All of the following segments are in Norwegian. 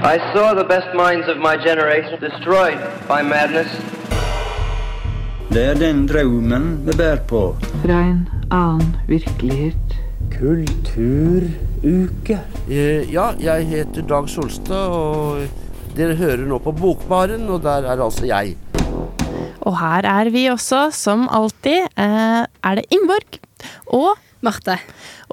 I saw the best minds of my generation destroyed by madness. Det er den drømmen vi bærer på. Fra en annen virkelighet. Kulturuke. Eh, Ja, jeg heter Dag Solstad, og dere hører nå på Bokbaren, og der er altså jeg. Og her er vi også, som alltid, eh, er det Ingeborg og Marte.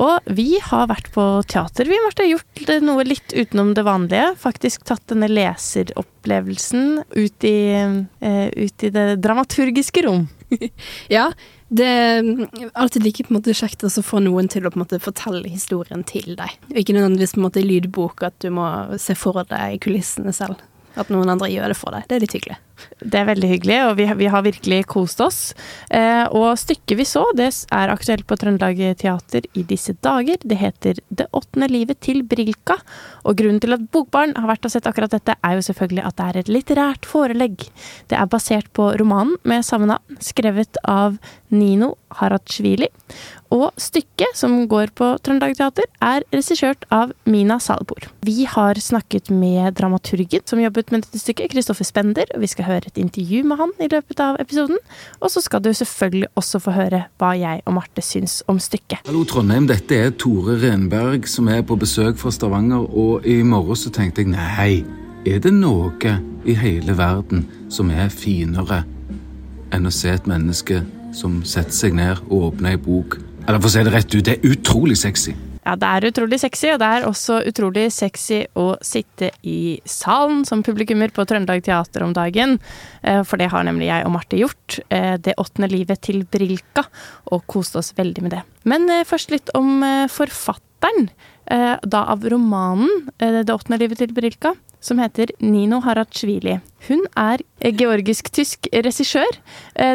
Og vi har vært på teater, vi, Marte. Gjort noe litt utenom det vanlige. Faktisk tatt denne leseropplevelsen ut i, uh, ut i det dramaturgiske rom. Ja, det er alltid like på en måte kjekt å få noen til å på en måte fortelle historien til deg. Og ikke nødvendigvis på en måte i lydbok at du må se for deg kulissene selv. At noen andre gjør det for deg. Det er litt hyggelig. Det er veldig hyggelig, og vi, vi har virkelig kost oss. Eh, og stykket vi så, det er aktuelt på Trøndelag Teater i disse dager. Det heter Det åttende livet til Brilka. Og grunnen til at Bokbarn har vært og sett akkurat dette, er jo selvfølgelig at det er et litterært forelegg. Det er basert på romanen med samme navn, skrevet av Nino Haratsjvili. Og stykket, som går på Trøndelag Teater, er regissert av Mina Salbor. Vi har snakket med dramaturgen som jobbet med dette stykket, Kristoffer Spender. og Vi skal høre et intervju med han i løpet av episoden. Og så skal du selvfølgelig også få høre hva jeg og Marte syns om stykket. Hallo, Trondheim. Dette er Tore Renberg som er på besøk fra Stavanger. Og i morgen så tenkte jeg nei, er det noe i hele verden som er finere enn å se et menneske som setter seg ned og åpner ei bok? Eller for å si det rett ut, det er utrolig sexy. Ja, det er utrolig sexy, og det er også utrolig sexy å sitte i salen som publikummer på Trøndelag Teater om dagen. Eh, For det har nemlig jeg og Marte gjort. eh, Det åttende livet til Brilka, og kost oss veldig med det. Men eh, først litt om forfatteren. Eh, Da av romanen eh, Det åttende livet til Brilka, som heter Nino Haratsjvili. Hun er eh, georgisk-tysk regissør,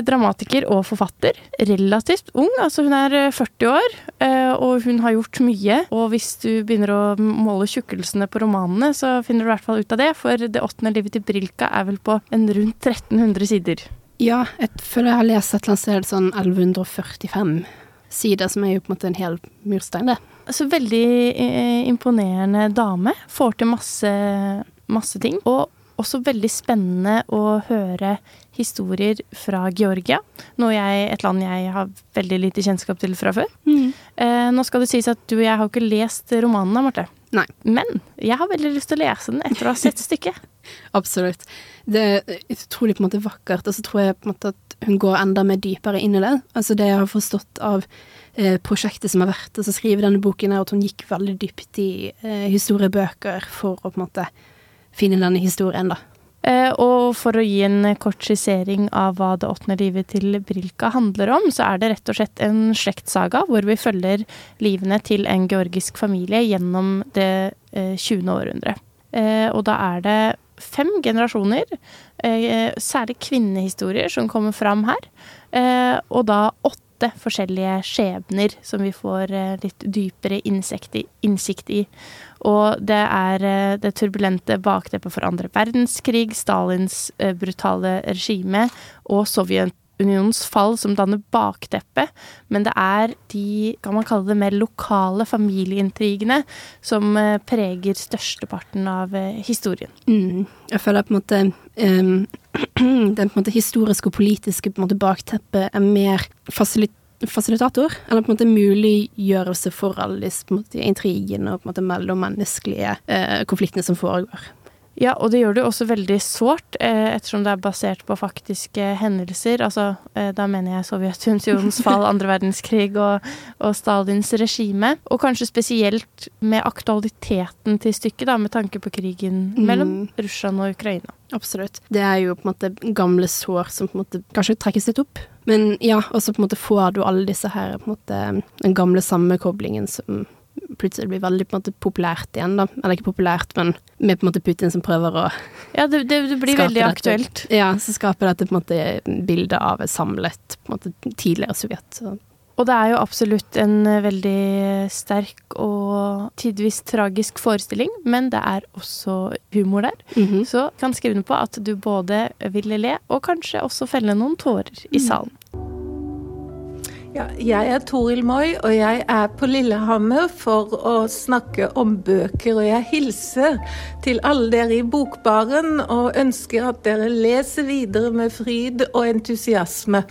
dramatiker og forfatter. Relativt ung, altså hun er eh, 40 år, og hun har gjort mye. Og hvis du begynner å måle tjukkelsene på romanene, så finner du i hvert fall ut av det, for Det åttende livet til Brilka er vel på en rundt 1300 sider. Ja, jeg føler jeg har lest et eller annet sted sånn 1145 sider, som er jo på en måte en hel murstein, det. Altså veldig eh, imponerende dame. Får til masse, masse ting. Og også veldig spennende å høre historier fra Georgia. Noe jeg, et land jeg har veldig lite kjennskap til fra før. Eh, nå skal det sies at du og jeg har ikke lest romanen, Marte. Nei. Men jeg har veldig lyst til å lese den etter å ha sett stykket. Absolutt. Det er utrolig på en måte vakkert, og så tror jeg på en måte at hun går enda mer dypere inn i det. Altså det jeg har forstått av prosjektet som har vært, altså skrive denne boken, er at hun gikk veldig dypt i eh, historiebøker for å på en måte finne denne historien, da. Eh, og for å gi en kort skissering av hva Det åttende livet til Brilka handler om, så er det rett og slett en slektssaga hvor vi følger livene til en georgisk familie gjennom det eh, 20. århundret. Eh, og da er det fem generasjoner, eh, særlig kvinnehistorier, som kommer fram her. Eh, og da åtte forskjellige skjebner som vi får eh, litt dypere innsikt i. Og det er eh, det turbulente bakteppet for andre verdenskrig, Stalins eh, brutale regime og Sovjetunionens fall som danner bakteppet, Men det er de, kan man kalle det, mer lokale familieintrigene som preger størsteparten av historien. Mm. Jeg føler på en måte um, Den måte historiske og politiske måte bakteppet er mer fasilit fasilitator, eller på en måte muliggjørelse for alle disse på intrigene og på en måte mellommenneskelige eh, konfliktene som foregår. Ja, og det gjør det jo også veldig sårt, eh, ettersom det er basert på faktiske hendelser. Altså, eh, da mener jeg Sovjetunionens fall, andre verdenskrig og, og Stalins regime. Og kanskje spesielt med aktualiteten til stykket, da, med tanke på krigen mellom Russland og Ukraina. Absolutt. Det er jo på en måte gamle sår som på en måte kanskje trekkes litt opp. Men ja, og så på en måte får du alle disse her på en måte den gamle sammenkoblingen som plutselig blir veldig måte populært igjen, da. Eller ikke populært, men med på en måte Putin som prøver å Ja, det, det, det blir veldig dette- aktuelt. Ja, så skaper dette på en måte bildet av et samlet på en måte tidligere Sovjet. Så. Og det er jo absolutt en eh, veldig sterk og tidvis tragisk forestilling, men det er også humor der. Mhm. Så kan skrive på at du både vil le og kanskje også felle noen tårer i salen. Ja, jeg er Toril Moi, og jeg er på Lillehammer for å snakke om bøker. Og jeg hilser til alle dere i Bokbaren og ønsker at dere leser videre med fryd og entusiasme.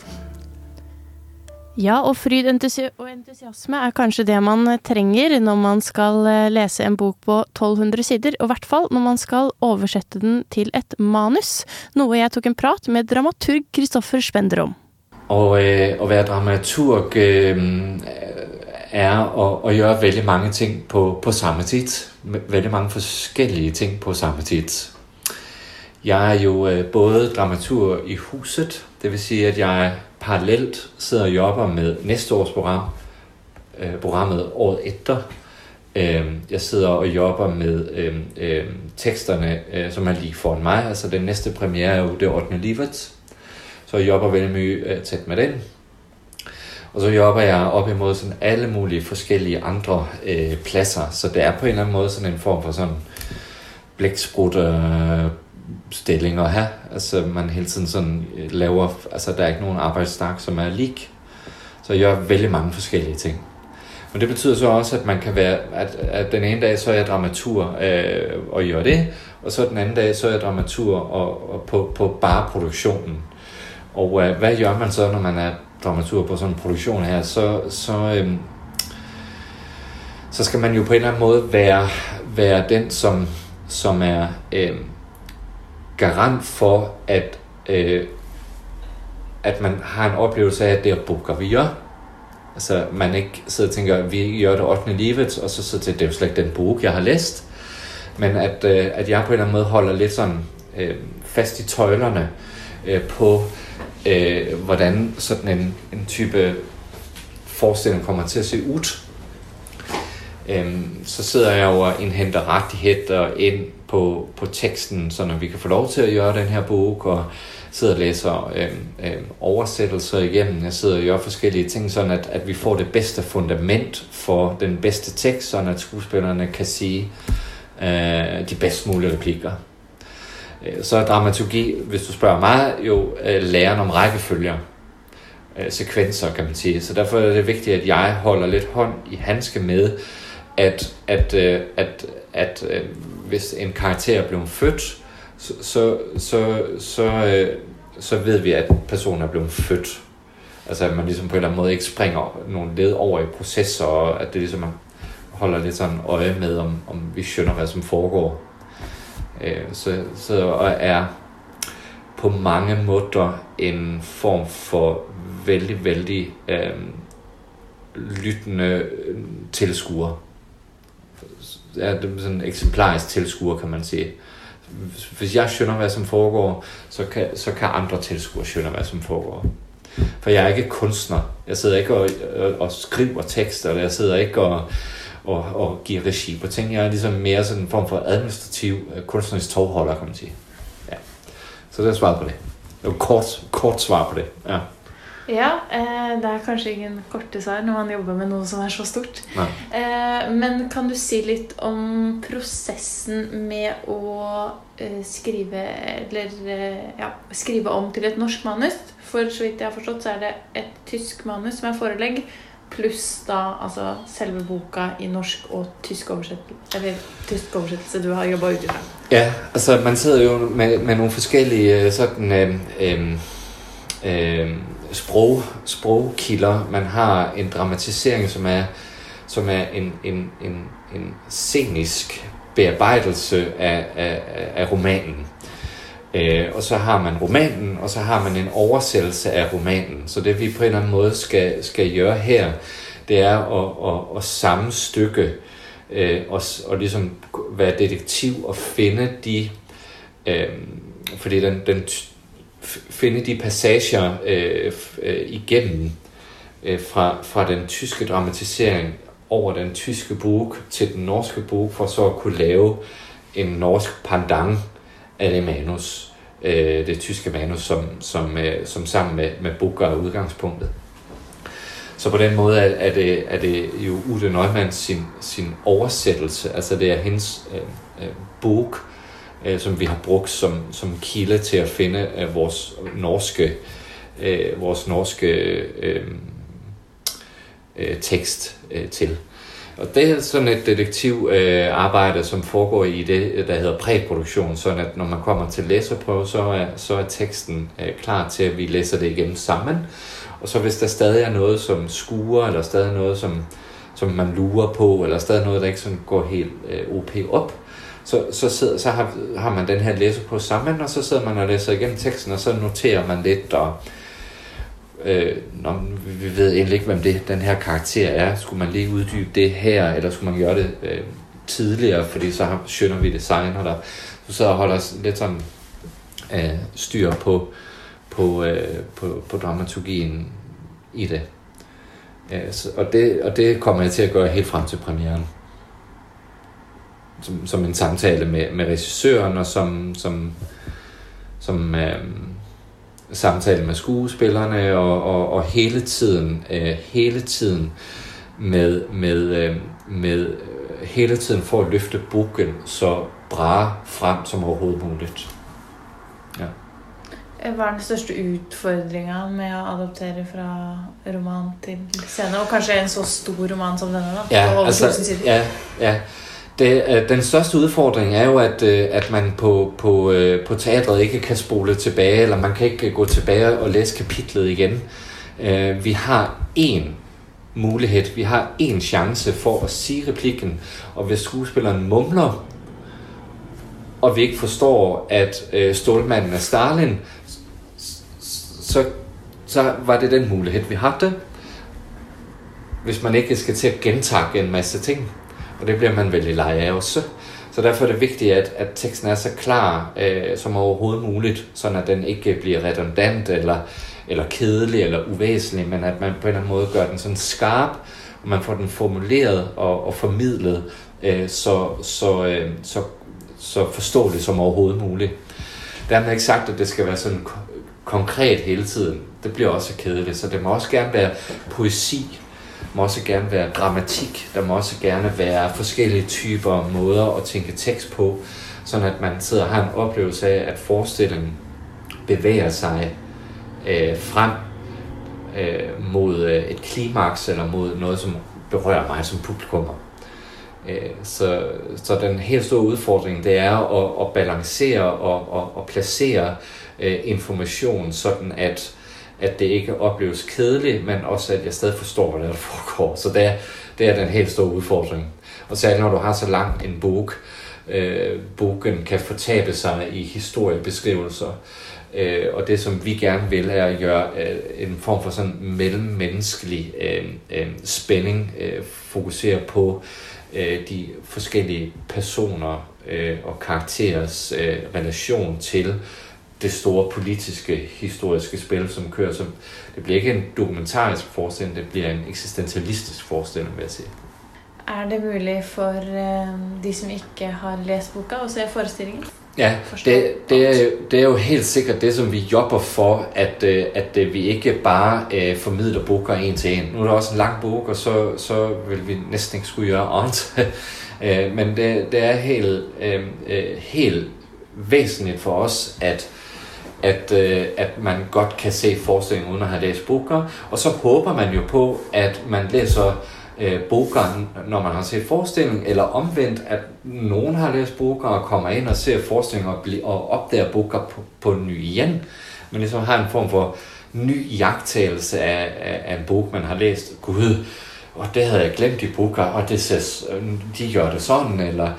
Ja, og fryd og entusiasme er kanskje det man trenger når man skal eh, lese en bok på 1200 sider, og i hvert fall når man skal oversette den til et manus, noe jeg tok en prat med dramaturg Kristoffer Spender om. Og øh, at være dramaturg øh, er at, at gjøre veldig mange ting på, på samme tid. Veldig mange forskjellige ting på samme tid. Jeg er jo øh, både dramaturg i huset, vil sige, at jeg parallelt sidder og jobber med næste års program, øh, programmet året etter. Øh, jeg sidder og jobber med øh, øh, teksterne, øh, som er lige foran meg. Altså den næste premiere er jo det 8. livet, så jeg jobber veldig mye tett med den. Og så jobber jeg opp imod sånn alle mulige forskellige andre eh, plasser. så det er på en eller annen måte sånn en form for sånn blekksprutstilling å ha. Altså man hele tiden sånn øh, laver, altså der er ikke noen arbeidsdag som er lik. Så jeg gjør veldig mange forskellige ting. Men det betyder så også, at man kan være, at, at den ene dag så er jeg dramatur øh, og gjør det, og så den anden dag så er jeg dramatur og, og på, på bare produktionen. Og hva gjør man så, når man er dramaturg på sånn en produktion her? Så, så, øh, så skal man jo på en eller annen måte være, være den, som, som er eh, garant for, at, eh, at man har en opplevelse av at det er bukker, vi gjør. Altså, man ikke sidder og tænker, at vi gjør det 8. livet, og så sidder det er jo slet ikke den bok jeg har læst. Men at, øh, at jeg på en eller annen måte holder litt sånn øh, fast i tøjlerne øh, på, øh, hvordan sådan en, en type forestilling kommer til at se ud. Øhm, så sidder jeg jo og indhenter rettigheder ind på, på teksten, så når vi kan få lov til at gøre den her bog, og sidder og læser øhm, øhm, oversættelser igennem. Jeg sidder og gør forskellige ting, sådan at, at vi får det bedste fundament for den bedste tekst, så at skuespillerne kan sige øh, de bedst mulige replikker. Øh, så er dramaturgi, hvis du spørger meg, jo øh, læren om rækkefølger, øh, sekvenser kan man sige. Så derfor er det viktig at jeg holder litt hånd i hanske med, at, at, at, at, hvis en karakter er blevet født, så, så, så, så, ved vi, at personen er blevet født. Altså at man liksom på en eller annen måte ikke springer noen led over i processer, og at det liksom man holder litt sånn øje med, om, om vi skjønner hva som foregår. Øh, så, så er på mange måter en form for veldig, veldig eh, lyttende tilskuer. Er det er en eksemplarisk tilskuer, kan man si. Hvis jeg skjønner hva som foregår, så kan, så kan andre tilskuere skjønne hva som foregår. For jeg er ikke kunstner. Jeg sidder ikke og, og, og skriver tekster, jeg sidder ikke og og, og give regi på ting. Jeg er ligesom mere sådan en form for administrativ uh, kunstnerisk tovholder, kan man sige. Ja. Så det er svaret på det. Det er kort, kort svar på det. Ja. Ja, eh, det er kanskje ingen korte svar når man jobber med noe som er så stort. Eh, men kan du si litt om prosessen med å eh, skrive Eller eh, ja, skrive om til et norsk manus? For så vidt jeg har forstått, så er det et tysk manus som er forelegg pluss da altså selve boka i norsk og tysk oversettelse, eller tysk oversettelse du har jobba ut ifra? Ja, altså man sidder jo med, med nogle forskellige øh, sådan øh, øh, øh, sprog, sprogkilder. Man har en dramatisering, som er, som er en, en, en, en scenisk bearbejdelse af, af, af romanen. Øh, og så har man romanen, og så har man en oversættelse af romanen. Så det vi på en eller anden måde skal, skal gøre her, det er at, at, at sammenstykke øh, og, og ligesom være detektiv og finde de, øh, fordi den, den finde de passager øh, øh, igennem øh, fra, fra den tyske dramatisering over den tyske bog til den norske bog, for så at kunne lave en norsk pandang af det manus, øh, det tyske manus, som, som, øh, som sammen med, med Booker er udgangspunktet. Så på den måde er, er, det, er det jo Ute Neumann sin, sin oversættelse, altså det er hendes øh, øh, bog, øh, som vi har brugt som, som kilde til at finde øh, vores norske, øh, vores norske øh, øh, tekst øh, til. Og det er sådan et detektivarbejde, øh, som foregår i det, der hedder præproduktion, sådan at når man kommer til læserprøve, så er, så er teksten øh, klar til, at vi læser det igennem sammen. Og så hvis der stadig er noget, som skuer, eller stadig noget, som, som man lurer på, eller stadig noget, der ikke sådan går helt øh, OP op, så, så, sidder, så har, har man den her læser på sammen, og så sidder man og læser igennem teksten, og så noterer man lidt, og når vi ved egentlig ikke, hvem det, den her karakter er. Skulle man lige uddybe det her, eller skulle man gøre det øh, tidligere, fordi så har, skønner vi designer der. Så så holder os lidt sådan øh, styr på, på, øh, på, på dramaturgien i det. Øh, så, og det. Og det kommer jeg til at gøre helt frem til premieren. Som, som en samtale med, med regissøren, og som, som, som øh, samtale med skuespillerne, og, og, og hele tiden, øh, hele tiden med, med, øh, med øh, hele tiden for at løfte boken så bra frem som overhovedet muligt. Ja. Hva er den største utfordringa med å adoptere fra roman til scene? Og kanskje en så stor roman som denne? da? Ja, altså, ja, ja. Det, øh, den største udfordring er jo, at, øh, at man på, på, øh, på teatret ikke kan spole tilbage, eller man kan ikke gå tilbage og læse kapitlet igen. Vi har én mulighed, vi har én chance for at sige replikken, og hvis skuespilleren mumler, og vi ikke forstår, at øh, stålmanden er Stalin, så, så var det den mulighed, vi havde. Hvis man ikke skal til at gentage en masse ting. Og det blir man veldig lei av også. Så derfor er det viktig at, at teksten er så klar eh, som overhovedet mulig, sånn at den ikke blir redundant eller, eller kedelig eller uvesentlig, men at man på en eller annen måde gjør den sånn skarp, og man får den formuleret og, og formidlet eh, så, så, eh, så, så forståelig som overhodet mulig. Dermed ikke sagt, at det skal være sånn konkret hele tiden. Det blir også kjedelig, så det må også gerne være poesi, må også gerne være dramatik, der må også gerne være forskellige typer måder at tænke tekst på, sådan at man sidder og har en oplevelse af, at forestillingen bevæger sig øh, frem øh, mod øh, et klimaks, eller mod noget, som berører mig som publikummer. Øh, så, så den helt store udfordring, det er at, at balancere og, og, og placere øh, information, sådan at at det ikke opleves kedelig, men også at jeg stadig forstår, hvad der, er, foregår. Så det er, det er den helt store udfordring. Og særligt når du har så lang en bog, øh, bogen kan fortabe sig i historiebeskrivelser, øh, og det som vi gerne vil er at gøre øh, en form for sådan mellemmenneskelig øh, øh, spænding, øh, fokusere på øh, de forskellige personer øh, og karakterers øh, relation til det store politiske, historiske spil, som kører. Så det blir ikke en dokumentarisk forestilling, det blir en eksistentialistisk forestilling, vil jeg si. Er det mulig for eh, de som ikke har lest boka, å se forestillingen? Ja, det, det, er, jo- det er jo helt sikkert det, som vi jobber for, at, øh, at øh, vi ikke bare øh, formidler boka en til en. Nå er det også en lang bok, og så, så vil vi næsten ikke skulle gjøre andet. Øh, Men det, det er helt, øh, helt væsentligt for os, at at, øh, at man godt kan se forestillingen uden at have læst boker. Og så håber man jo på, at man læser øh, boker, når man har set forestillingen, eller omvendt, at nogen har læst boker og kommer ind og ser forestillingen og, bli- og opdager boker på, på ny igen. Men ligesom har en form for ny jagttagelse af, af, af en bog, man har læst. Gud, og det havde jeg glemt i boker, og det ses, de gør det sådan, eller,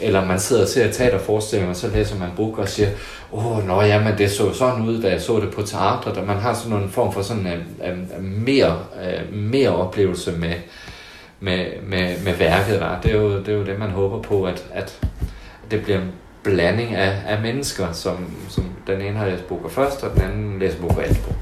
eller man sidder og ser teaterforestillinger, og så læser man bog og siger, åh, oh, nå ja, men det så sådan ud, da jeg så det på teatret, og man har sådan en form for sådan en, en, en mere, en mere oplevelse med, med, med, med værket der. Det er, jo, det er jo det, man håber på, at, at det bliver en blanding af, af mennesker, som, som den ene har læst boka først, og den anden læser boker etterpå.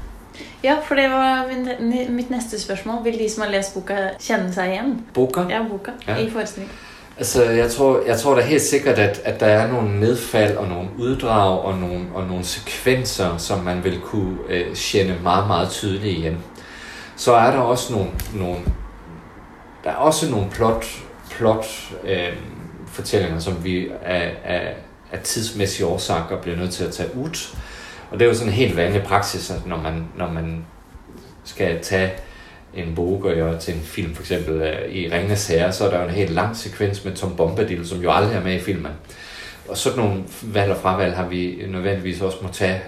Ja, for det var min, mitt neste spørsmål. Vil de som har lest boka, kjenne seg igjen? Boka? Ja, boka Ja. i forestillingen? Altså, jeg tror, jeg tror da helt sikkert, at, at der er nogle nedfald og nogle uddrag og nogle, og nogle sekvenser, som man vil kunne øh, kende meget, meget tydeligt igen. Så er der også nogle, nogle der er også nogle plot, plot øh, fortællinger, som vi af, af, af tidsmæssige årsager bliver nødt til at tage ud. Og det er jo sådan en helt vanlig praksis, at når man, når man skal tage en bok og gjøre til en film. For eksempel øh, i Ringenes Herre, så er der jo en helt lang sekvens med Tom Bombadil, som jo aldri er med i filmen. Og sådan nogle valg og fravalg har vi nødvendigvis også må tage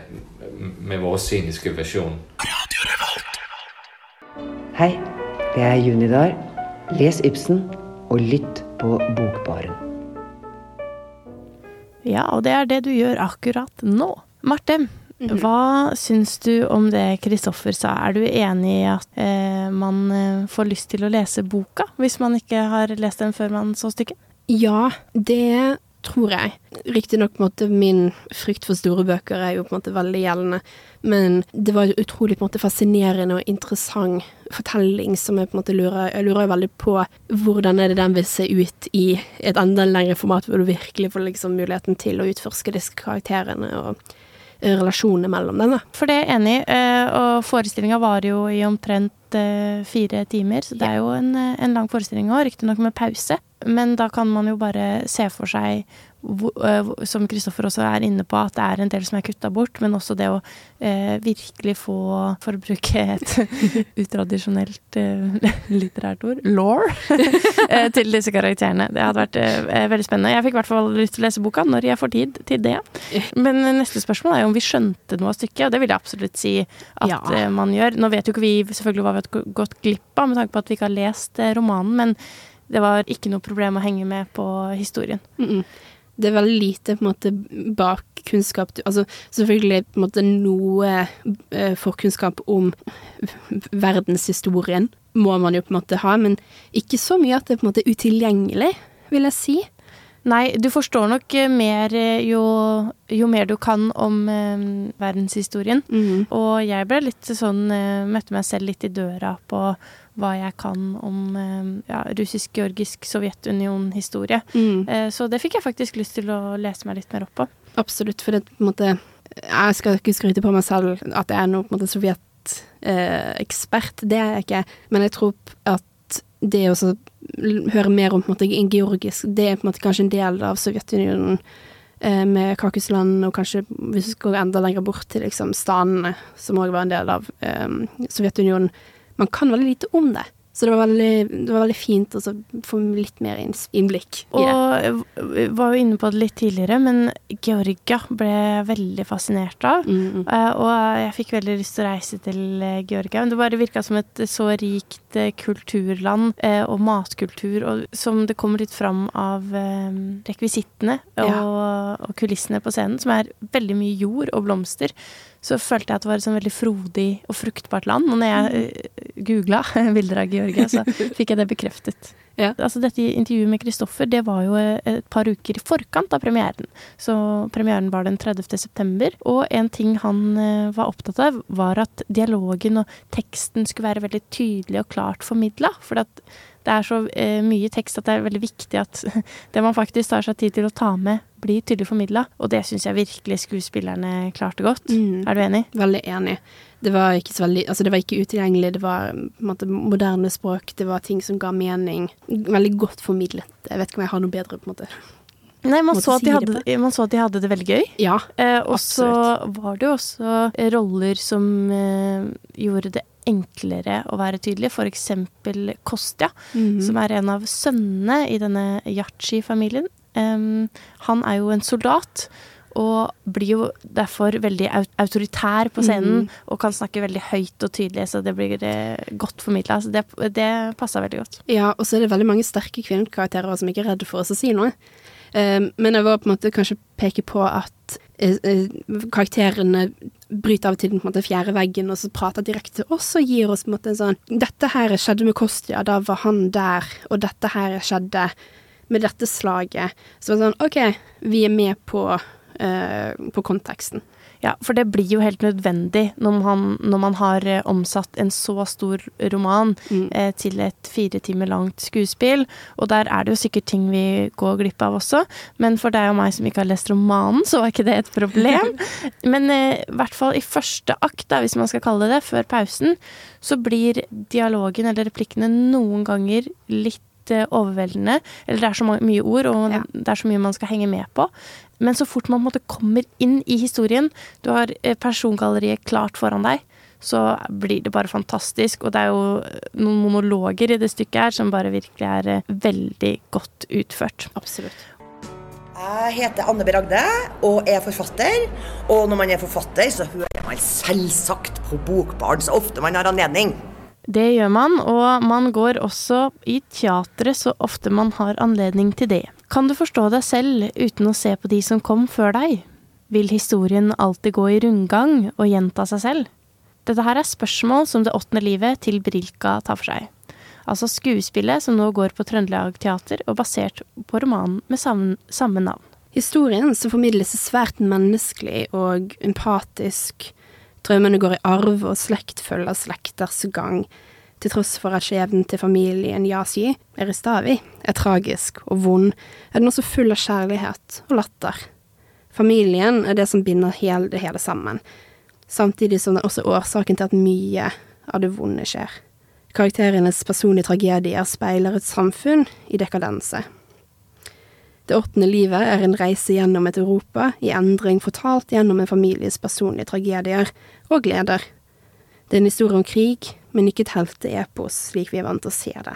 med vores sceniske version. Hei, det er Junidar. Les Ibsen og lytt på Bokbaren. Ja, og det er det du gjør akkurat nå. Marte, hva syns du om det Kristoffer sa? Er du enig i at eh, man eh, får lyst til å lese boka, hvis man ikke har lest den før man så stykket? Ja, det tror jeg. Riktignok måte min frykt for store bøker er jo på en måte veldig gjeldende, men det var en utrolig på en måte fascinerende og interessant fortelling som jeg på en måte lurer Jeg lurer veldig på hvordan er det den vil se ut i et enda lengre format, hvor du virkelig får liksom muligheten til å utforske disse karakterene og relasjonene mellom dem. da. For det er jeg enig i, eh, og forestillinga varer jo i omtrent eh, fire timer, så det er jo en, eh, en lang forestilling òg, riktignok med pause. Men da kan man jo bare se for seg, som Kristoffer også er inne på, at det er en del som er kutta bort, men også det å eh, virkelig få, for å bruke et utradisjonelt eh, litterært ord, law, eh, til disse karakterene. Det hadde vært eh, veldig spennende. Jeg fikk i hvert fall lyst til å lese boka når jeg får tid til det. Men eh, neste spørsmål er jo om vi skjønte noe av stykket, og det vil jeg absolutt si at Ja. eh, man gjør. Nå vet jo ikke vi selvfølgelig hva vi har gått glipp av, med tanke på at vi ikke har lest eh, romanen, men det var ikke noe problem å henge med på historien. Mm -mm. Det er veldig lite på en måte bakkunnskap Altså selvfølgelig på en måte noe eh, forkunnskap om verdenshistorien må man jo på en måte ha, men ikke så mye at det på en måte er utilgjengelig, vil jeg si. Nei, du forstår nok eh, mer eh, jo, jo mer du kan om eh, verdenshistorien. Mm. Og jeg ble litt sånn eh, Møtte meg selv litt i døra på hva jeg kan om eh, ja, russisk, georgisk, Sovjetunion-historie. Mm. Eh, så det fikk jeg faktisk lyst til å lese meg litt mer opp på. Absolutt, for det på en måte Jeg skal ikke skryte på meg selv at jeg er noe på en sovjetekspert, det er jeg ikke, men jeg tror at det å høre mer om på en måte en georgisk Det er på en måte kanskje en del av Sovjetunionen eh, med Kakusland, og kanskje hvis vi går enda lenger bort til liksom stanene, som òg var en del av eh, Sovjetunionen. Man kan veldig lite om det. Så det var veldig, det var veldig fint å få litt mer innblikk i det. Og jeg var jo inne på det litt tidligere, men Georgia ble jeg veldig fascinert av. Mm, mm. Eh, og jeg fikk veldig lyst til å reise til eh, Georgia. Men det bare virka som et så rikt eh, kulturland og matkultur, og som det kommer litt fram av rekvisittene rekvisittene Ja. og, og kulissene på scenen, som er veldig mye jord og blomster. Så følte jeg at det var et sånn veldig frodig og fruktbart land. Og når jeg uh, googla bilder av Georgia, så fikk jeg det bekreftet. Ja. Altså Dette intervjuet med Kristoffer det var jo eh, et par uker i forkant av premieren. Så premieren var den 30. september. Og en ting han eh, var opptatt av, var at dialogen og teksten skulle være veldig tydelig og klart formidla. For at det er så eh, mye tekst at det er veldig viktig at det man faktisk tar seg tid til å ta med, blir tydelig formidla. Og det syns jeg virkelig skuespillerne klarte godt. Mm. Er du enig? Veldig enig. Det var ikke så veldig Altså, det var ikke utilgjengelig, det var måte moderne språk, det var ting som ga mening. Veldig godt formidlet. Jeg vet ikke om jeg har noe bedre, på en måte. Nei, man så, de hadde, man så at de hadde det veldig gøy. Ja. Eh, og så var det jo også roller som eh, gjorde det enklere å være tydelig. For eksempel mm -hmm. som er en av sønnene i denne Yachi-familien. Um, han er jo en soldat. Og blir jo derfor veldig autoritær på scenen mm. og kan snakke veldig høyt og tydelig, så det blir eh, godt formidla. Så det, det passer veldig godt. Ja, og så er det veldig mange sterke kvinnekarakterer som ikke er redde for oss å si noe. Um, men jeg vil på en måte kanskje peke på at karakterene bryter av og til den på en måte fjerde veggen og så prater direkte til oss og gir oss på en måte en sånn 'Dette her skjedde med Kostia, da var han der, og dette her skjedde med dette slaget'. Så det var sånn OK, vi er med på, uh, på konteksten. Ja, for det blir jo helt nødvendig når man, når man har eh, omsatt en så stor roman Mm. eh, til et fire timer langt skuespill. Og der er det jo sikkert ting vi går glipp av også, men for deg og meg som ikke har lest romanen, så var ikke det et problem. men eh, i hvert fall i første akt, da, hvis man skal kalle det det, før pausen, så blir dialogen eller replikkene noen ganger litt eh, overveldende. Eller det er så mye ord, og Ja. det er så mye man skal henge med på. Men så fort man på en måte kommer inn i historien, du har eh, persongalleriet klart foran deg, så blir det bare fantastisk. Og det er jo noen monologer i det stykket her som bare virkelig er eh, veldig godt utført. Absolutt. Jeg heter Anne B. Ragde og er forfatter. Og når man er forfatter, så hører man selvsagt på Bokbarn så ofte man har anledning. Det gjør man, og man går også i teatret så ofte man har anledning til det. Kan du forstå deg selv uten å se på de som kom før deg? Vil historien alltid gå i rundgang og gjenta seg selv? Dette her er spørsmål som Det åttende livet til Brilka tar for seg. Altså skuespillet som nå går på Trøndelag Teater, og basert på romanen med samme navn. Historien som formidles er svært menneskelig og empatisk. Drømmene går i arv, og slekt følger slekters gang. Til tross for at skjebnen til familien Yasi, Eristavi, er tragisk og vond, er den også full av kjærlighet og latter. Familien er det som binder hele det hele sammen, samtidig som den også er årsaken til at mye av det vonde skjer. Karakterenes personlige tragedier speiler et samfunn i dekadense. Det åttende livet er en reise gjennom et Europa i endring, fortalt gjennom en families personlige tragedier og gleder. Det er en historie om krig, men ikke et helteepos slik vi er vant til å se det.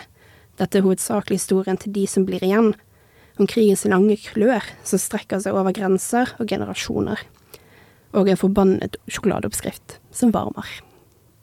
Dette er hovedsakelig historien til de som blir igjen, om krigens lange klør som strekker seg over grenser og generasjoner, og en forbannet sjokoladeoppskrift som varmer.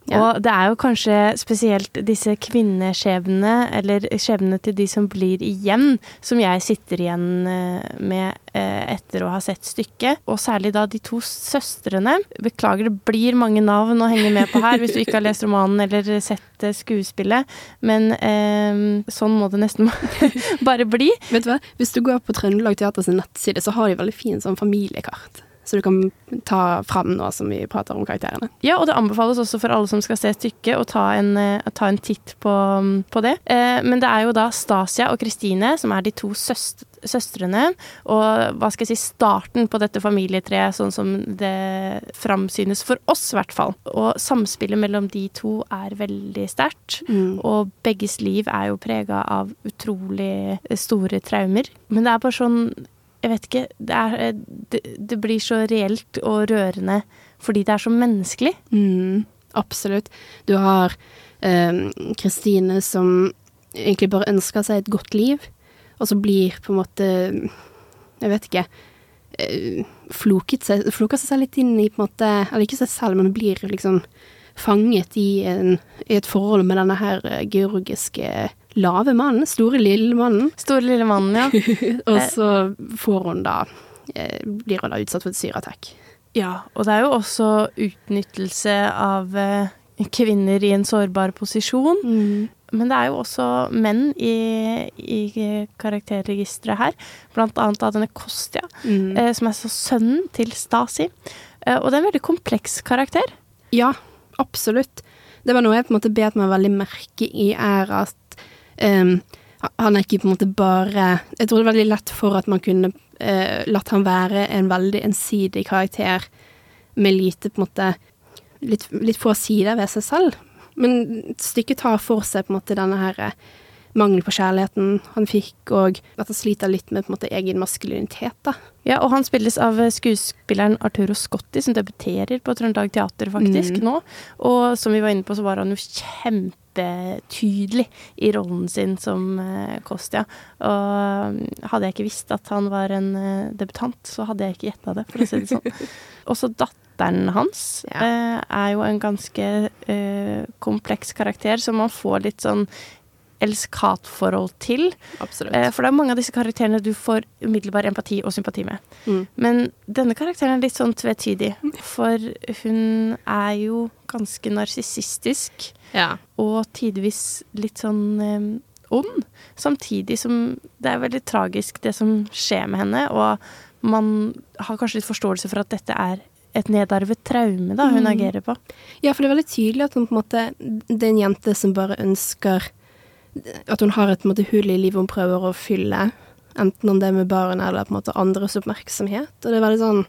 Ja. Og det er jo kanskje spesielt disse kvinneskjebnene, eller skjebnene til de som blir igjen, som jeg sitter igjen eh, med eh, etter å ha sett stykket. Og særlig da de to søstrene. Beklager, det blir mange navn å henge med på her hvis du ikke har lest romanen eller sett eh, skuespillet, men eh, sånn må det nesten bare bli. Vet du hva, hvis du går på Trøndelag Teaters nettside, så har de veldig fin sånn familiekart så du kan ta fram nå som vi prater om karakterene. Ja, og det anbefales også for alle som skal se stykket, å ta en, uh, ta en titt på, på det. Eh, men det er jo da Stasia og Kristine som er de to søst søstrene, og hva skal jeg si, starten på dette familietreet, sånn som det framsynes for oss, i hvert fall. Og samspillet mellom de to er veldig sterkt, mm. og begges liv er jo prega av utrolig store traumer. Men det er bare sånn jeg vet ikke det, er, eh, det, det, blir så reelt og rørende fordi det er så menneskelig. Mm, absolutt. Du har Kristine eh, som egentlig bare ønsker seg et godt liv, og så blir på en måte Jeg vet ikke eh, floket seg, floker seg litt inn i på en måte Eller ikke seg selv, men blir liksom fanget i, en, i et forhold med denne her eh, georgiske lave mannen. Store lille mannen. Store lille mannen, ja. og så får hun da eh, Blir hun da utsatt for et syreattack. Ja, og det er jo også utnyttelse av eh, kvinner i en sårbar posisjon. Mm. Men det er jo også menn i, i karakterregisteret her. Blant annet av denne Kostia, mm. eh, som er så sønnen til Stasi. Eh, og det er en veldig kompleks karakter. Ja, absolutt. Det var noe jeg på en måte bet meg veldig merke i, er at um, han er ikke på en måte bare Jeg tror det er veldig lett for at man kunne uh, latt han være en veldig ensidig karakter med lite på en måte litt, litt få sider ved seg selv. Men stykket tar for seg på en måte denne her uh, mangel på kjærligheten han fikk, og at han sliter litt med på en måte egen maskulinitet. da. Ja, og han spilles av skuespilleren Arturo Scotti, som debuterer på Trøndelag Teater faktisk mm. nå. Og som vi var inne på, så var han jo kjempe kjempetydelig i rollen sin som uh, Kostja. Og hadde jeg ikke visst at han var en uh, debutant, så hadde jeg ikke gjetta det, for å si det sånn. Også datteren hans ja. er jo en ganske kompleks karakter, så man får litt sånn elsk-hat-forhold til. Absolutt. Eh, for det er mange av disse karakterene du får umiddelbar empati og sympati med. Mm. Men denne karakteren er litt sånn tvetydig, for hun er jo ganske narsissistisk. Ja. Og tidvis litt sånn eh, ond. Samtidig som det er veldig tragisk, det som skjer med henne. Og man har kanskje litt forståelse for at dette er et nedarvet traume da hun mm. agerer på. Ja, for det er veldig tydelig at hun på en måte Det er en jente som bare ønsker at hun har et måte, hull i livet hun prøver å fylle, enten om det er med barn eller på en måte andres oppmerksomhet. Og det er veldig sånn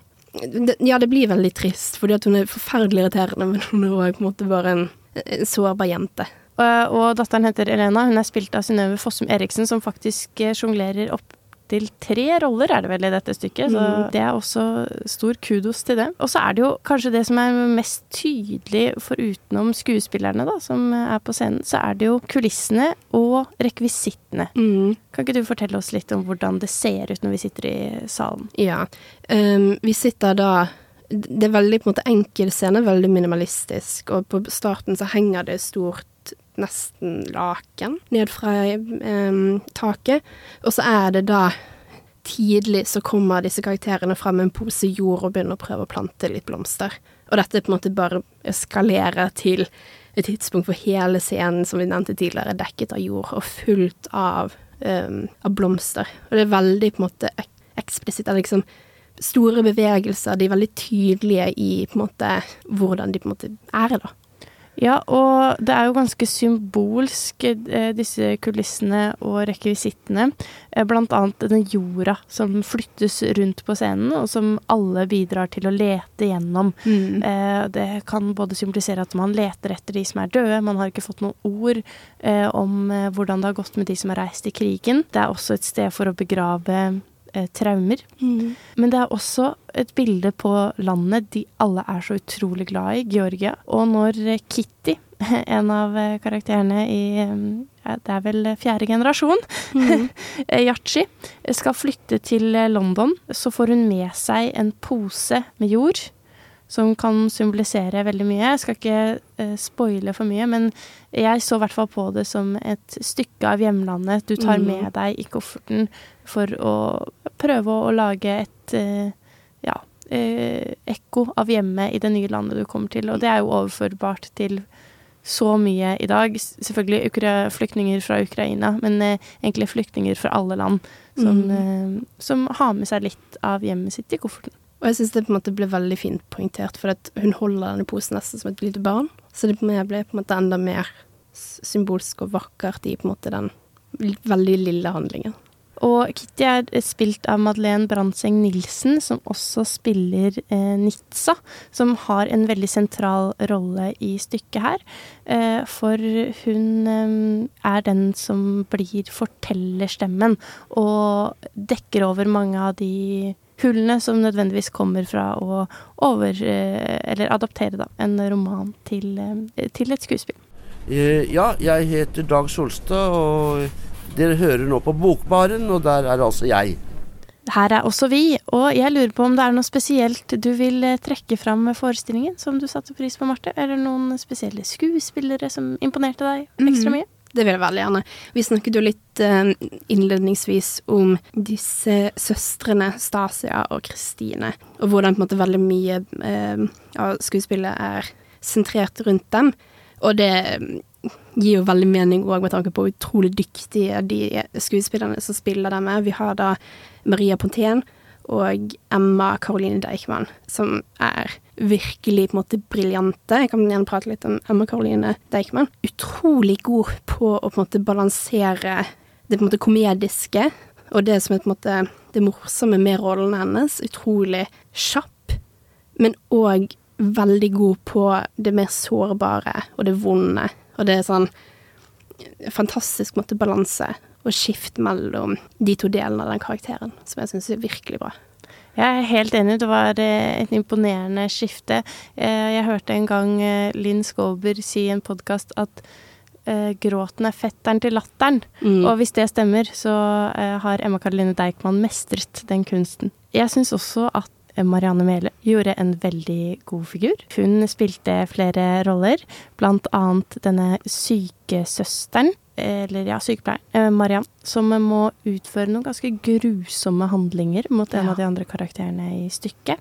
det, Ja, det blir veldig trist, fordi at hun er forferdelig irriterende, men hun er òg på en måte bare en, en sårbar jente. Og, datteren heter Elena. Hun er spilt av Synnøve Fossum Eriksen, som faktisk eh, sjonglerer opp til tre roller, er det vel i dette stykket. Så Mm. det er også stor kudos til det. Og så er det jo kanskje det som er mest tydelig forutenom skuespillerne da, som er på scenen, så er det jo kulissene og rekvisittene. Mm. Kan ikke du fortelle oss litt om hvordan det ser ut når vi sitter i salen? Ja. Um, vi sitter da Det er veldig på en måte enkel scene, veldig minimalistisk, og på starten så henger det stort nesten laken ned fra um, taket, og så er det da tidlig så kommer disse karakterene fram med en pose jord og begynner å prøve å plante litt blomster. Og dette på en måte bare eskalerer til et tidspunkt hvor hele scenen, som vi nevnte tidligere, er dekket av jord og fullt av, um, av blomster. Og det er veldig på en måte ek eksplisitt. Det er liksom store bevegelser. De er veldig tydelige i på en måte hvordan de på en måte er, da. Ja, og det er jo ganske symbolsk, eh, disse kulissene og rekvisittene. Eh, Blant annet den jorda som flyttes rundt på scenen, og som alle bidrar til å lete gjennom. Mm. Eh, Det kan både symbolisere at man leter etter de som er døde, man har ikke fått noen ord om hvordan det har gått med de som har reist i krigen. Det er også et sted for å begrave eh, traumer. Mm. Men det er også et bilde på landet de alle er så utrolig glad i, Georgia. Og når eh, Kitty, en av eh, karakterene i eh, Det er vel fjerde generasjon, Mm. eh, Yachi, skal flytte til London, så får hun med seg en pose med jord. Som kan symbolisere veldig mye. Jeg skal ikke spoile for mye, men jeg så i hvert fall på det som et stykke av hjemlandet du tar Mm. med deg i kofferten for å prøve å lage et eh, ja, eh, ekko av hjemmet i det nye landet du kommer til. Og det er jo overførbart til så mye i dag. Selvfølgelig flyktninger fra Ukraina, men eh, egentlig flyktninger fra alle land som, Mm. som har med seg litt av hjemmet sitt i kofferten. Og jeg syns det på en måte ble veldig fint poengtert, for hun holder denne posen nesten som et lite barn. Så det ble på en måte enda mer symbolsk og vakkert i på en måte den veldig lille handlingen. Og Kitty er spilt av Madeleine Brandseng Nilsen, som også spiller eh, Nitsa, som har en veldig sentral rolle i stykket her. Eh, for hun eh, er den som blir fortellerstemmen, og dekker over mange av de hullene som nødvendigvis kommer fra å over... Eh, eller adoptere da, en roman til, eh, til et skuespill. Eh, ja, jeg heter Dag Solstad, og dere hører nå på Bokbaren, og der er altså jeg. Her er også vi, og jeg lurer på om det er noe spesielt du vil eh, trekke fram med forestillingen som du satte pris på, Marte? Eller noen spesielle skuespillere som imponerte deg ekstra mye? mye? Det vil jeg veldig gjerne. Vi snakket jo litt eh, innledningsvis om disse søstrene Stasia og Kristine, og hvordan på en måte veldig mye eh, av skuespillet er sentrert rundt dem. Og det mm, gir jo veldig mening òg med tanke på utrolig dyktige de skuespillerne som spiller dem er. Vi har da Maria Pontén og Emma Caroline Deichman, som er virkelig på en måte briljante. Jeg kan gjerne prate litt om Emma Caroline Deichman. Utrolig god på å på en måte balansere det på en måte komediske og det som er på en måte det morsomme med rollen hennes. Utrolig kjapp, men òg veldig god på det mer sårbare og det vonde. Og det er sånn fantastisk på en måte balanse og skift mellom de to delene av den karakteren, som jeg syns er virkelig bra. Jeg er helt enig, det var eh, et imponerende skifte. Eh, Jeg hørte en gang eh, Linn Skåber si i en podkast at gråten er fetteren til latteren. Mm. Og hvis det stemmer, så har Emma Karoline Deichman mestret den kunsten. Jeg syns også at Marianne Mele gjorde en veldig god figur. Hun spilte flere roller, blant annet denne sykesøsteren, eller ja, sykepleieren, eh, Mariann, som må utføre noen ganske grusomme handlinger mot en Ja. av de andre karakterene i stykket.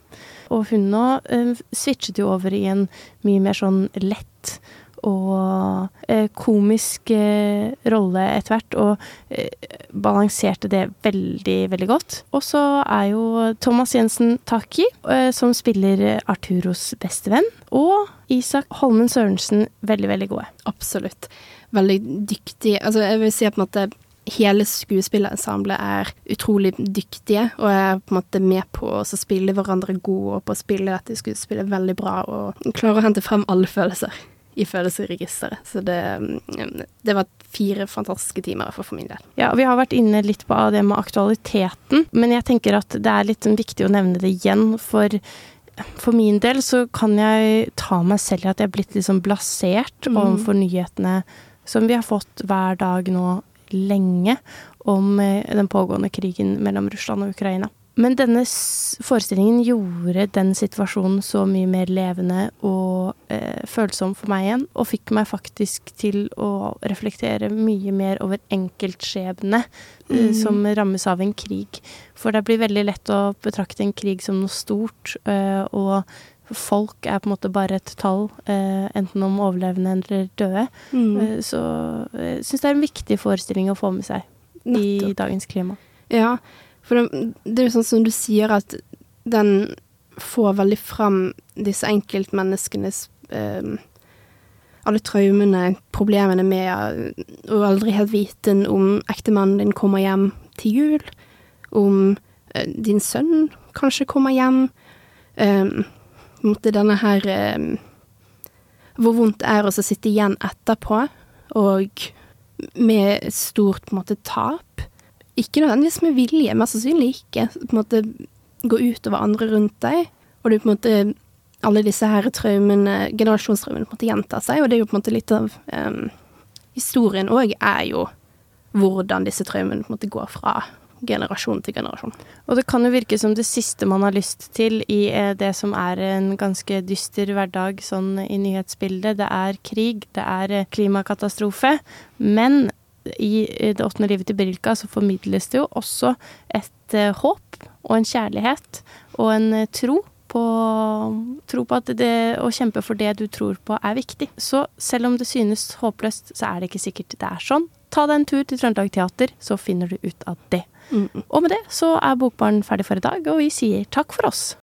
Og hun nå eh, switchet jo over i en mye mer sånn lett og eh, komisk eh, rolle etter hvert, og eh, balanserte det veldig, veldig godt. Og så er jo Thomas Jensen Taki, som spiller Arturos bestevenn, og Isak Holmen Sørensen veldig, veldig gode. Absolutt. Veldig dyktig. Altså, jeg vil si på en måte hele skuespillerensemblet er utrolig dyktige, og er på en måte med på å spille hverandre gode og på å spille dette skuespillet veldig bra, og klarer å hente frem alle følelser i følelsesregisteret. Så det, mm, det var fire fantastiske timer for min del. Ja, Vi har vært inne litt på det med aktualiteten, men jeg tenker at det er litt viktig å nevne det igjen. For, for min del så kan jeg ta meg selv i at jeg er blitt litt sånn blasert Mm. overfor nyhetene som vi har fått hver dag nå lenge om eh, den pågående krigen mellom Russland og Ukraina. Men denne forestillingen gjorde den situasjonen så mye mer levende og eh, følsom for meg igjen, og fikk meg faktisk til å reflektere mye mer over enkeltskjebne eh, Mm. som rammes av en krig. For det blir veldig lett å betrakte en krig som noe stort, eh, og folk er på en måte bare et tall, eh, enten om overlevende eller døde. Mm. Eh, så jeg syns det er en viktig forestilling å få med seg i dagens klima. Ja, for det, det er jo sånn som du sier at den får veldig fram disse enkeltmenneskenes eh, alle traumene, problemene med å aldri helt vite om ektemannen din kommer hjem til jul, om eh, din sønn kanskje kommer hjem, eh, måtte denne her eh, Hvor vondt det er å sitte igjen etterpå, og med stort på en måte tap. Ikke nødvendigvis med vilje, mest sannsynlig ikke. På en måte gå utover andre rundt deg, og du på en måte alle disse her traumene, generasjonstraumene på en måte gjentar seg, og det er jo på en måte litt av um, historien òg, er jo hvordan disse traumene på en måte går fra generasjon til generasjon. Og det kan jo virke som det siste man har lyst til i eh, det som er en ganske dyster hverdag sånn i nyhetsbildet. Det er krig, det er eh, klimakatastrofe. Men i eh, Det åttende livet til Brilka så formidles det jo også et eh, håp og en kjærlighet og en eh, tro på, tro på at det å kjempe for det du tror på, er viktig. Så selv om det synes håpløst, så er det ikke sikkert det er sånn. Ta deg en tur til Trøndelag Teater, så finner du ut av det. Og med det så er Bokbarn ferdig for i dag, og vi sier takk for oss.